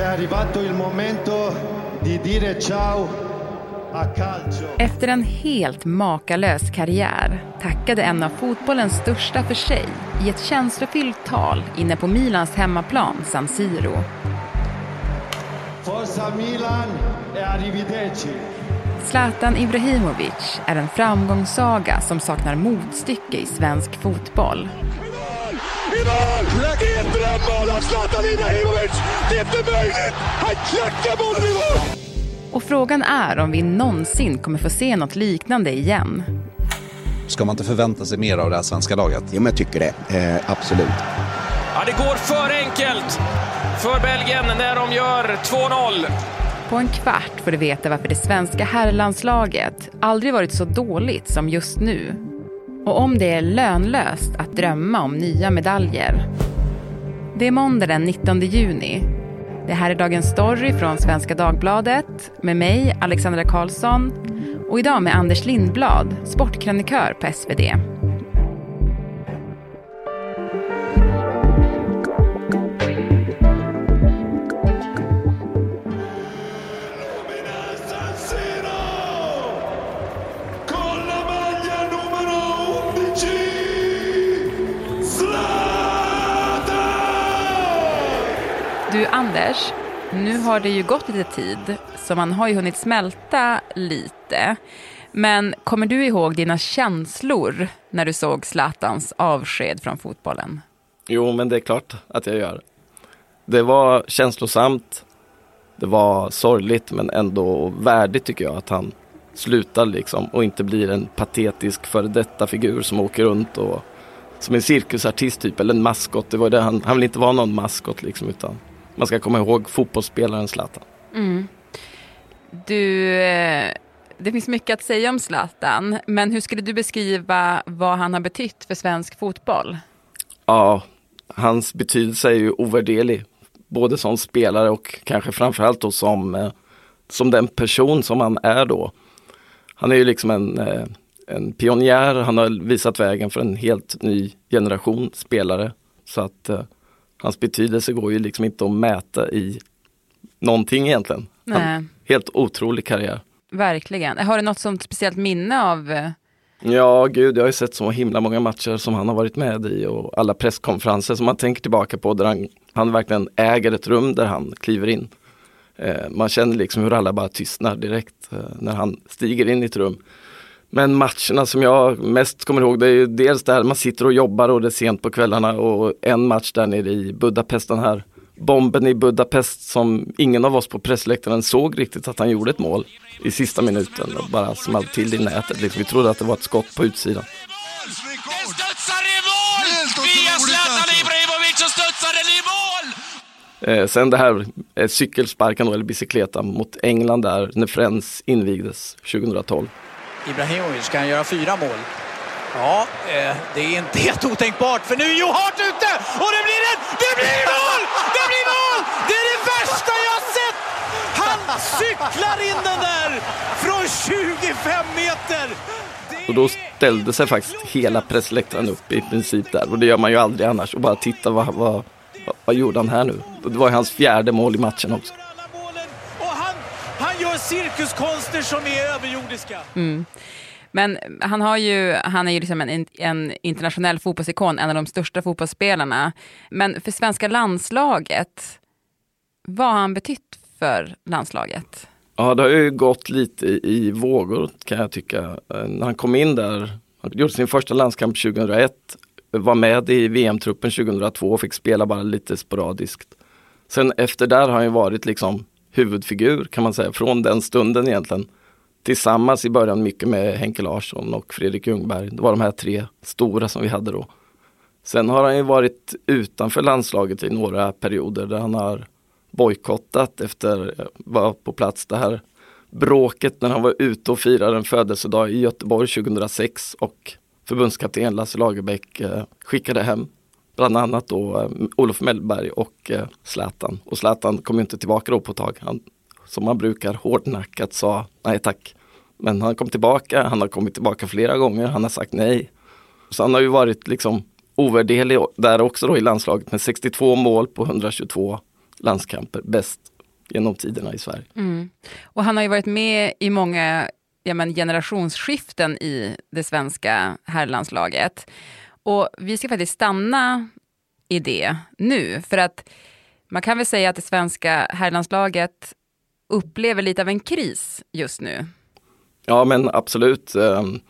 È arrivato il momento di dire ciao a calcio. Efter en helt makalös karriär tackade en av fotbollens största för sig i ett känslofyllt tal inne på Milans hemmaplan San Siro. Forza Milan e arrivederci. Zlatan Ibrahimovic är en framgångssaga som saknar motstycke i svensk fotboll. Mål! Det är ett drömmål av Zlatan Ibrahimovic! Det är inte möjligt! Han klackar bollen i mål! Och frågan är om vi någonsin kommer få se något liknande igen. Ska man inte förvänta sig mer av det här svenska laget? Jo, men jag tycker det. Eh, absolut. Ja, det går för enkelt för Belgien när de gör 2-0. På en kvart får du veta varför det svenska herrlandslaget aldrig varit så dåligt som just nu. Och om det är lönlöst att drömma om nya medaljer. Det är måndag den 19 juni. Det här är Dagens Story från Svenska Dagbladet med mig, Alexandra Karlsson och idag med Anders Lindblad, sportkrönikör på SvD. Anders, nu har det ju gått lite tid så man har ju hunnit smälta lite. Men kommer du ihåg dina känslor när du såg Zlatans avsked från fotbollen? Jo, men det är klart att jag gör. Det var känslosamt. Det var sorgligt men ändå värdigt tycker jag att han slutar liksom och inte blir en patetisk före detta figur som åker runt och som en cirkusartist typ eller en maskot. Det var det han, han vill inte vara någon maskot liksom utan man ska komma ihåg fotbollsspelaren Zlatan. Du, eh, det finns mycket att säga om Zlatan, men hur skulle du beskriva vad han har betytt för svensk fotboll? Ja, hans betydelse är ju ovärderlig. Både som spelare och kanske framförallt då som, eh, som den person som han är då. Han är ju liksom en, eh, en pionjär, han har visat vägen för en helt ny generation spelare. Så att hans betydelse går ju liksom inte att mäta i någonting egentligen. Han, Nej. helt otrolig karriär. Verkligen. Har du något sånt speciellt minne av eh, Ja, gud, jag har ju sett så himla många matcher som han har varit med i och alla presskonferenser som man tänker tillbaka på där han, han verkligen äger ett rum där han kliver in. Eh, man känner liksom hur alla bara tystnar direkt eh, när han stiger in i ett rum. Men matcherna som jag mest kommer ihåg det är ju dels där man sitter och jobbar och det är sent på kvällarna och en match där nere i Budapest, den här bomben i Budapest som ingen av oss på pressläktaren såg riktigt att han gjorde ett mål i sista minuten och bara small till i nätet. Liksom, vi trodde att det var ett skott på utsidan. Den studsar i mål! Via Zlatan Ibrahimovic så studsar den i mål! Eh, sen det här eh, cykelsparken då, eller bicicleta mot England där när Friends invigdes 2012. Ibrahimovic kan göra fyra mål. Ja, eh, det är inte helt otänkbart för nu är Joe Hart ute och det blir ett, det blir mål! Det blir mål! Det är det värsta jag har sett! Han cyklar in den där från 25 meter! Det Och då ställde sig faktiskt hela pressläktaren upp i princip där och det gör man ju aldrig annars och bara titta vad, vad, vad, vad gjorde han här nu? Och det var ju hans fjärde mål i matchen också. alla målen och han, han gör cirkuskonster som är överjordiska. Men han, har ju, han är ju liksom en, en internationell fotbollsikon, en av de största fotbollsspelarna. Men för svenska landslaget, vad har han betytt för landslaget? Ja, det har ju gått lite i, i vågor kan jag tycka. När han kom in där, han gjorde sin första landskamp 2001, var med i VM-truppen 2002 och fick spela bara lite sporadiskt. Sen efter där har han ju varit liksom huvudfigur kan man säga, från den stunden egentligen. Tillsammans i början mycket med Henke Larsson och Fredrik Ljungberg. Det var de här tre stora som vi hade då. Sen har han ju varit utanför landslaget i några perioder där han har bojkottat efter, var på plats det här bråket när han var ute och firade en födelsedag i Göteborg 2006 och förbundskapten Lasse Lagerbäck eh, skickade hem bland annat då eh, Olof Mellberg och eh, Zlatan. Och Zlatan kom ju inte tillbaka då på ett tag. Han, som man brukar hårdnackat sa nej tack. Men han kom tillbaka, han har kommit tillbaka flera gånger, han har sagt nej. Så han har ju varit liksom ovärderlig där också då i landslaget med 62 mål på 122 landskamper, bäst genom tiderna i Sverige. Mm. Och han har ju varit med i många ja, men, generationsskiften i det svenska herrlandslaget. Och vi ska faktiskt stanna i det nu, för att man kan väl säga att det svenska herrlandslaget upplever lite av en kris just nu. Ja men absolut. Ehm,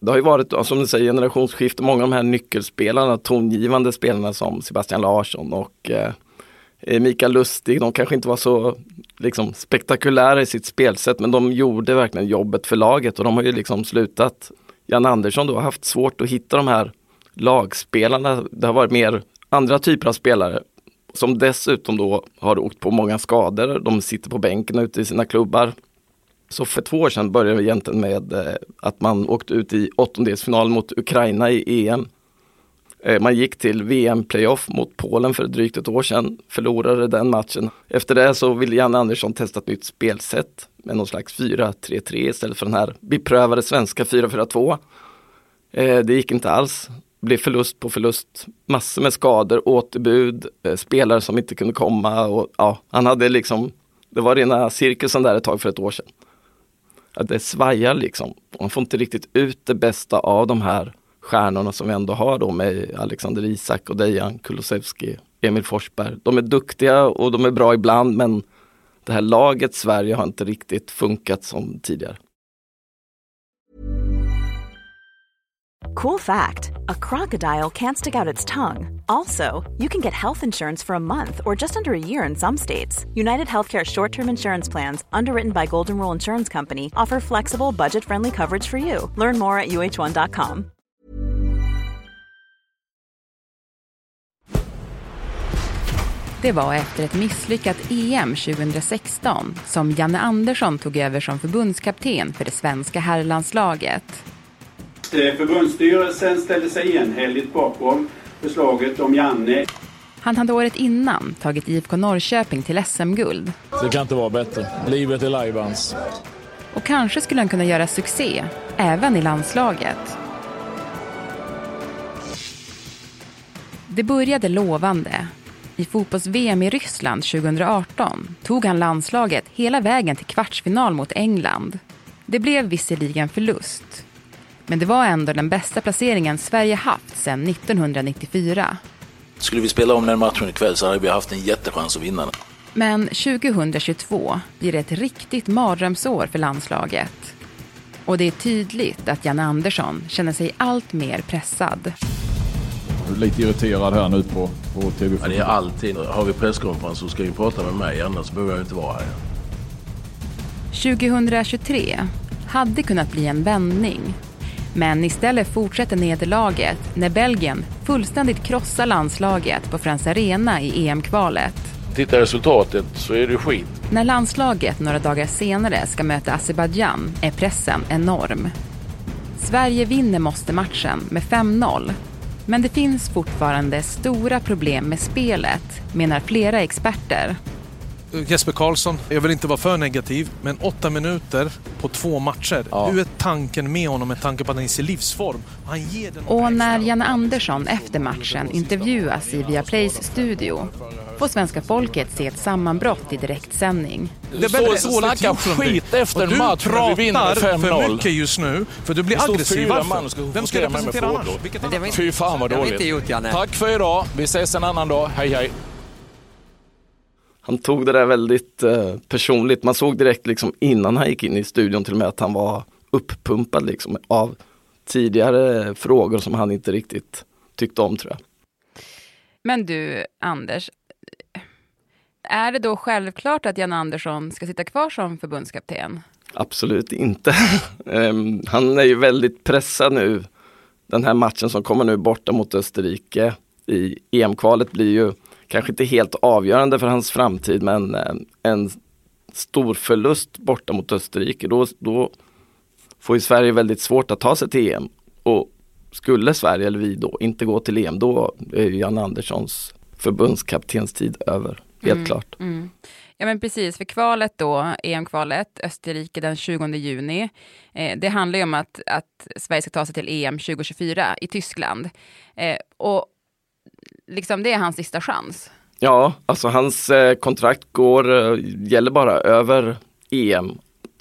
det har ju varit, som du säger, generationsskifte. Många av de här nyckelspelarna, tongivande spelarna som Sebastian Larsson och eh, Mikael Lustig, de kanske inte var så liksom, spektakulära i sitt spelsätt men de gjorde verkligen jobbet för laget och de har ju liksom slutat. Jan Andersson då har haft svårt att hitta de här lagspelarna. Det har varit mer andra typer av spelare som dessutom då har åkt på många skador. De sitter på bänken ute i sina klubbar. Så för två år sedan började vi egentligen med eh, att man åkte ut i åttondelsfinal mot Ukraina i EM. Eh, man gick till VM-playoff mot Polen för drygt ett år sedan, förlorade den matchen. Efter det så ville Janne Andersson testa ett nytt spelsätt med någon slags 4-3-3 istället för den här beprövade svenska 4-4-2. Eh, det gick inte alls blev förlust på förlust. Massor med skador, återbud, eh, spelare som inte kunde komma och ja, han hade liksom, det var rena cirkusen där ett tag för ett år sedan. Ja, det svajar liksom. Man får inte riktigt ut det bästa av de här stjärnorna som vi ändå har då med Alexander Isak och Dejan Kulusevski, Emil Forsberg. De är duktiga och de är bra ibland men det här laget Sverige har inte riktigt funkat som tidigare. Cool fact a crocodile can't stick out its tongue. Also, you can get health insurance for a month or just under a year in some states. United Healthcare short term insurance plans, underwritten by Golden Rule Insurance Company, offer flexible, budget friendly coverage for you. Learn more at uh1.com. Det var efter ett misslyckat EM 2016 som Janne Andersson tog över som förbundskapten för det svenska herrlandslaget. Eh, förbundsstyrelsen ställde sig enhälligt bakom förslaget om Janne. Han hade året innan tagit IFK Norrköping till SM-guld. Det kan inte vara bättre. Livet är lajbans. Och kanske skulle han kunna göra succé, även i landslaget. Det började lovande. I fotbolls-VM i Ryssland 2018 tog han landslaget hela vägen till kvartsfinal mot England. Det blev visserligen förlust, men det var ändå den bästa placeringen Sverige haft sedan 1994. Skulle vi spela om den matchen ikväll så hade vi haft en jättechans att vinna den. Men 2022 blir det ett riktigt mardrömsår för landslaget. Och det är tydligt att Janne Andersson känner sig allt mer pressad. Lite irriterad här nu på, på TV. Ja, det är alltid. Har vi presskonferens så ska vi prata med mig, annars behöver jag inte vara här. 2023 hade kunnat bli en vändning men istället fortsätter nederlaget när Belgien fullständigt krossar landslaget på Friends Arena i EM-kvalet. Tittar resultatet så är det skit. När landslaget några dagar senare ska möta Azerbajdzjan är pressen enorm. Sverige vinner måste-matchen med 5-0. Men det finns fortfarande stora problem med spelet, menar flera experter. Jesper Karlsson, jag vill inte vara för negativ, men åtta minuter på två matcher. Ja. Hur är tanken med honom med tanke på att han är i sin livsform? Han ger den och när Janne Andersson efter matchen intervjuas i Viaplays studio får svenska folket se ett sammanbrott i direktsändning. Du står och snackar skit efter en match när vi vinner 5-0. Du pratar för mycket just nu, för du blir aggressiv. Varför? Vem ska representera annars? Fy fan vad dåligt. Tack för idag. Vi ses en annan dag. Hej hej han tog det där väldigt eh, personligt. Man såg direkt liksom innan han gick in i studion till och med att han var uppumpad liksom av tidigare frågor som han inte riktigt tyckte om tror jag. Men du, Anders, är det då självklart att Jan Andersson ska sitta kvar som förbundskapten? Absolut inte. um, han är ju väldigt pressad nu. Den här matchen som kommer nu borta mot Österrike i EM-kvalet blir ju kanske inte helt avgörande för hans framtid men eh, en stor förlust borta mot Österrike, då, då får ju Sverige väldigt svårt att ta sig till EM. Och skulle Sverige eller vi då inte gå till EM, då är ju Jan Anderssons förbundskaptenstid över, helt mm, klart. Mm. Ja men precis, för kvalet då, EM-kvalet, Österrike den 20 juni. Eh, det handlar ju om att, att Sverige ska ta sig till EM 2024 i Tyskland. Eh, och liksom det är hans sista chans. Ja, alltså hans eh, kontrakt går, eh, gäller bara över EM.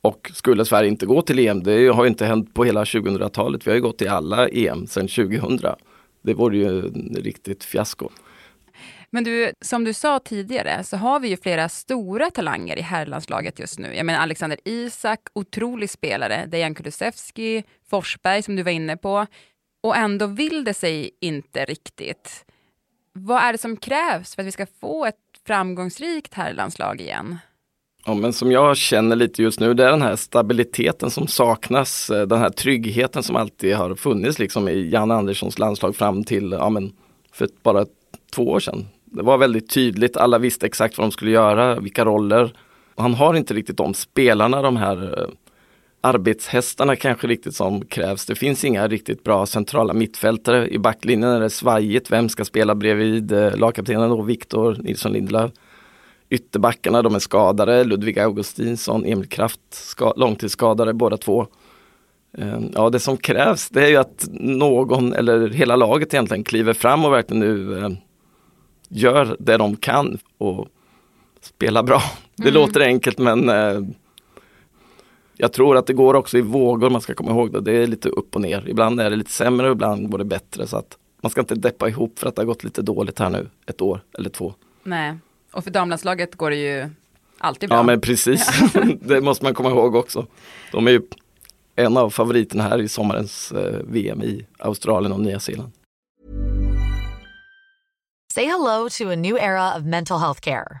Och skulle Sverige inte gå till EM, det har inte hänt på hela 2000-talet. Vi har ju gått till alla EM sedan 2000. Det vore ju riktigt fiasko. Men du, som du sa tidigare så har vi ju flera stora talanger i herrlandslaget just nu. Jag menar Alexander Isak, otrolig spelare. Dejan Kulusevski, Forsberg som du var inne på. Och ändå vill det sig inte riktigt. Vad är det som krävs för att vi ska få ett framgångsrikt herrlandslag igen? Ja, men som jag känner lite just nu, det är den här stabiliteten som saknas. Eh, den här tryggheten som alltid har funnits liksom i Jan Anderssons landslag fram till ja, men för bara två år sedan. Det var väldigt tydligt, alla visste exakt vad de skulle göra, vilka roller. Han har inte riktigt de spelarna, de här eh, arbetshästarna kanske riktigt som krävs. Det finns inga riktigt bra centrala mittfältare. I backlinjen är det svajigt. Vem ska spela bredvid eh, lagkaptenen då? Viktor Nilsson Lindelöf. Ytterbackarna de är skadade. Ludvig Augustinsson, Emil Kraft ska, långtidsskadade båda två. Eh, ja det som krävs det är ju att någon eller hela laget egentligen kliver fram och verkligen nu eh, gör det de kan och spelar bra. Det mm. låter enkelt men eh, jag tror att det går också i vågor, man ska komma ihåg det. Det är lite upp och ner. Ibland är det lite sämre och ibland går det bättre. Så att man ska inte deppa ihop för att det har gått lite dåligt här nu ett år eller två. Nej, och för damlandslaget går det ju alltid bra. Ja men precis, det måste man komma ihåg också. De är ju en av favoriterna här i sommarens eh, VM i Australien och Nya Zeeland. Say hello to a new era of mental health care.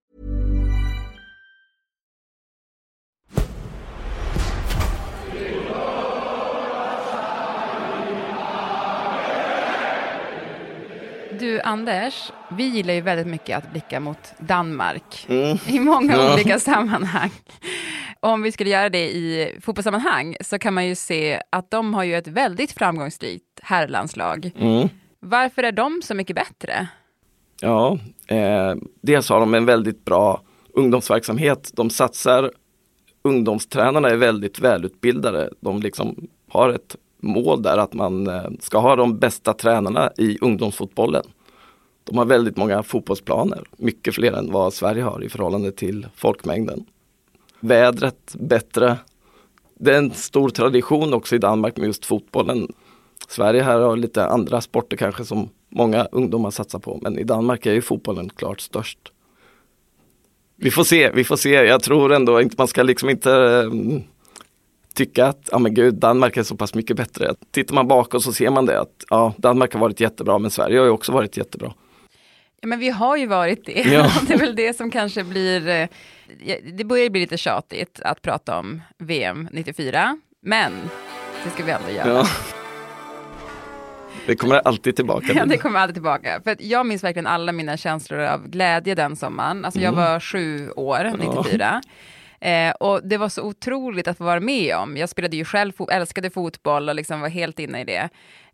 Du Anders, vi gillar ju väldigt mycket att blicka mot Danmark mm. i många ja. olika sammanhang. Om vi skulle göra det i fotbollssammanhang så kan man ju se att de har ju ett väldigt framgångsrikt herrlandslag. Mm. Varför är de så mycket bättre? Ja, eh, dels har de en väldigt bra ungdomsverksamhet. De satsar, ungdomstränarna är väldigt välutbildade. De liksom har ett mål där att man eh, ska ha de bästa tränarna i ungdomsfotbollen. De har väldigt många fotbollsplaner, mycket fler än vad Sverige har i förhållande till folkmängden. Vädret bättre. Det är en stor tradition också i Danmark med just fotbollen. Sverige här har lite andra sporter kanske som många ungdomar satsar på, men i Danmark är ju fotbollen klart störst. Vi får se, vi får se. Jag tror ändå inte man ska liksom inte eh, tycka att, ja men gud, Danmark är så pass mycket bättre. Tittar man bakåt så ser man det att, ja, Danmark har varit jättebra, men Sverige har ju också varit jättebra. Ja, men vi har ju varit det. Ja. det är väl det som kanske blir, eh, det börjar bli lite tjatigt att prata om VM 94, men det ska vi ändå göra. Ja. Det kommer alltid tillbaka. Ja, det kommer alltid tillbaka. För jag minns verkligen alla mina känslor av glädje den sommaren. Alltså jag mm. var sju år, 94. Ja. Eh, och det var så otroligt att få vara med om. Jag spelade ju själv, älskade fotboll och liksom var helt inne i det.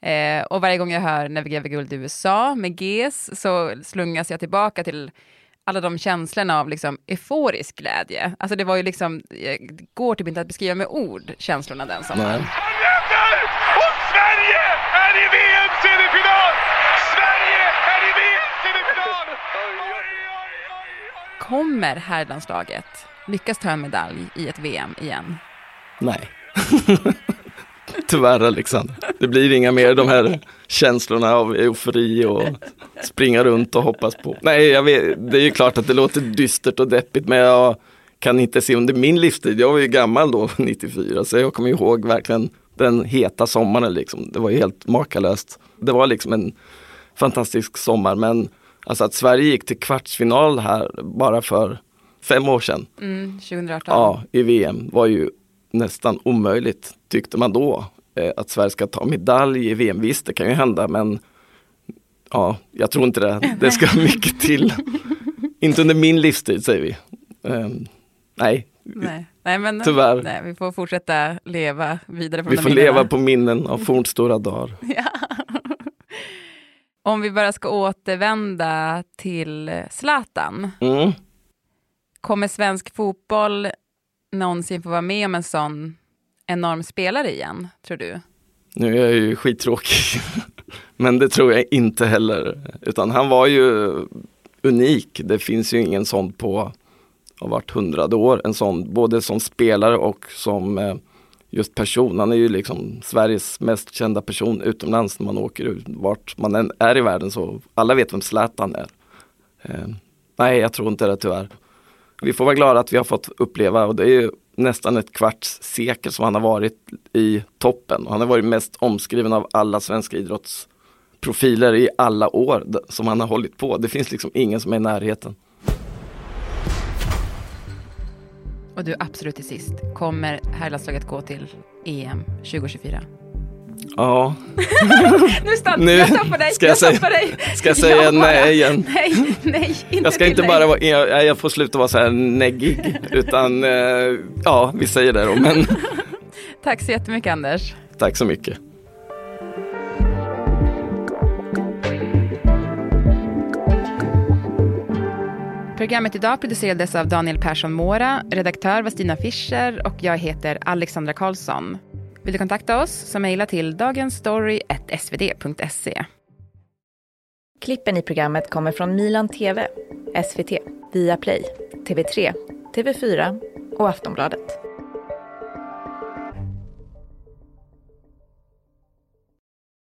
Eh, och varje gång jag hör När vi gräver guld i USA med GES så slungas jag tillbaka till alla de känslorna av liksom euforisk glädje. Alltså det var ju liksom, eh, det går typ inte att beskriva med ord känslorna den sommaren. Och Sverige är i VM! Sverige är i VM-semifinal! Kommer herrlandslaget lyckas ta en medalj i ett VM igen? Nej. Tyvärr Alexander. Det blir inga mer de här känslorna av eufori och springa runt och hoppas på. Nej, jag vet, det är ju klart att det låter dystert och deppigt men jag kan inte se under min livstid. Jag var ju gammal då, 94, så jag kommer ihåg verkligen den heta sommaren liksom. Det var ju helt makalöst. Det var liksom en fantastisk sommar men alltså att Sverige gick till kvartsfinal här bara för fem år sedan. Mm, 2018. Ja, i VM var ju nästan omöjligt tyckte man då. Eh, att Sverige ska ta medalj i VM, visst det kan ju hända men ja, jag tror inte det. Det ska mycket till. inte under min livstid säger vi. Um, nej. nej. Nej, men, Tyvärr. Nej, vi får fortsätta leva vidare. Från vi får leva på minnen av fornstora dagar. ja. Om vi bara ska återvända till Zlatan. Mm. Kommer svensk fotboll någonsin få vara med om en sån enorm spelare igen, tror du? Nu är jag ju skittråkig, men det tror jag inte heller. Utan han var ju unik. Det finns ju ingen sån på har varit hundrade år. En sån, både som spelare och som eh, just person. Han är ju liksom Sveriges mest kända person utomlands när man åker ut. Vart man än är i världen så alla vet vem Zlatan är. Eh, nej, jag tror inte det tyvärr. Vi får vara glada att vi har fått uppleva och det är ju nästan ett kvarts sekel som han har varit i toppen. och Han har varit mest omskriven av alla svenska idrottsprofiler i alla år som han har hållit på. Det finns liksom ingen som är i närheten. Och du, absolut till sist, kommer herrlandslaget gå till EM 2024? Ja. nu stannar nu jag stoppar dig. Ska jag, jag säga, dig. Ska jag säga nej igen? Nej, nej, inte Jag ska inte bara vara, jag, jag får sluta vara så här neggig, utan eh, ja, vi säger det då. Men... Tack så jättemycket Anders. Tack så mycket. Programmet idag producerades av Daniel Persson Mora, redaktör var Stina Fischer och jag heter Alexandra Karlsson. Vill du kontakta oss så mejla till dagensstory.svd.se. Klippen i programmet kommer från Milan TV, SVT, Viaplay, TV3, TV4 och Aftonbladet.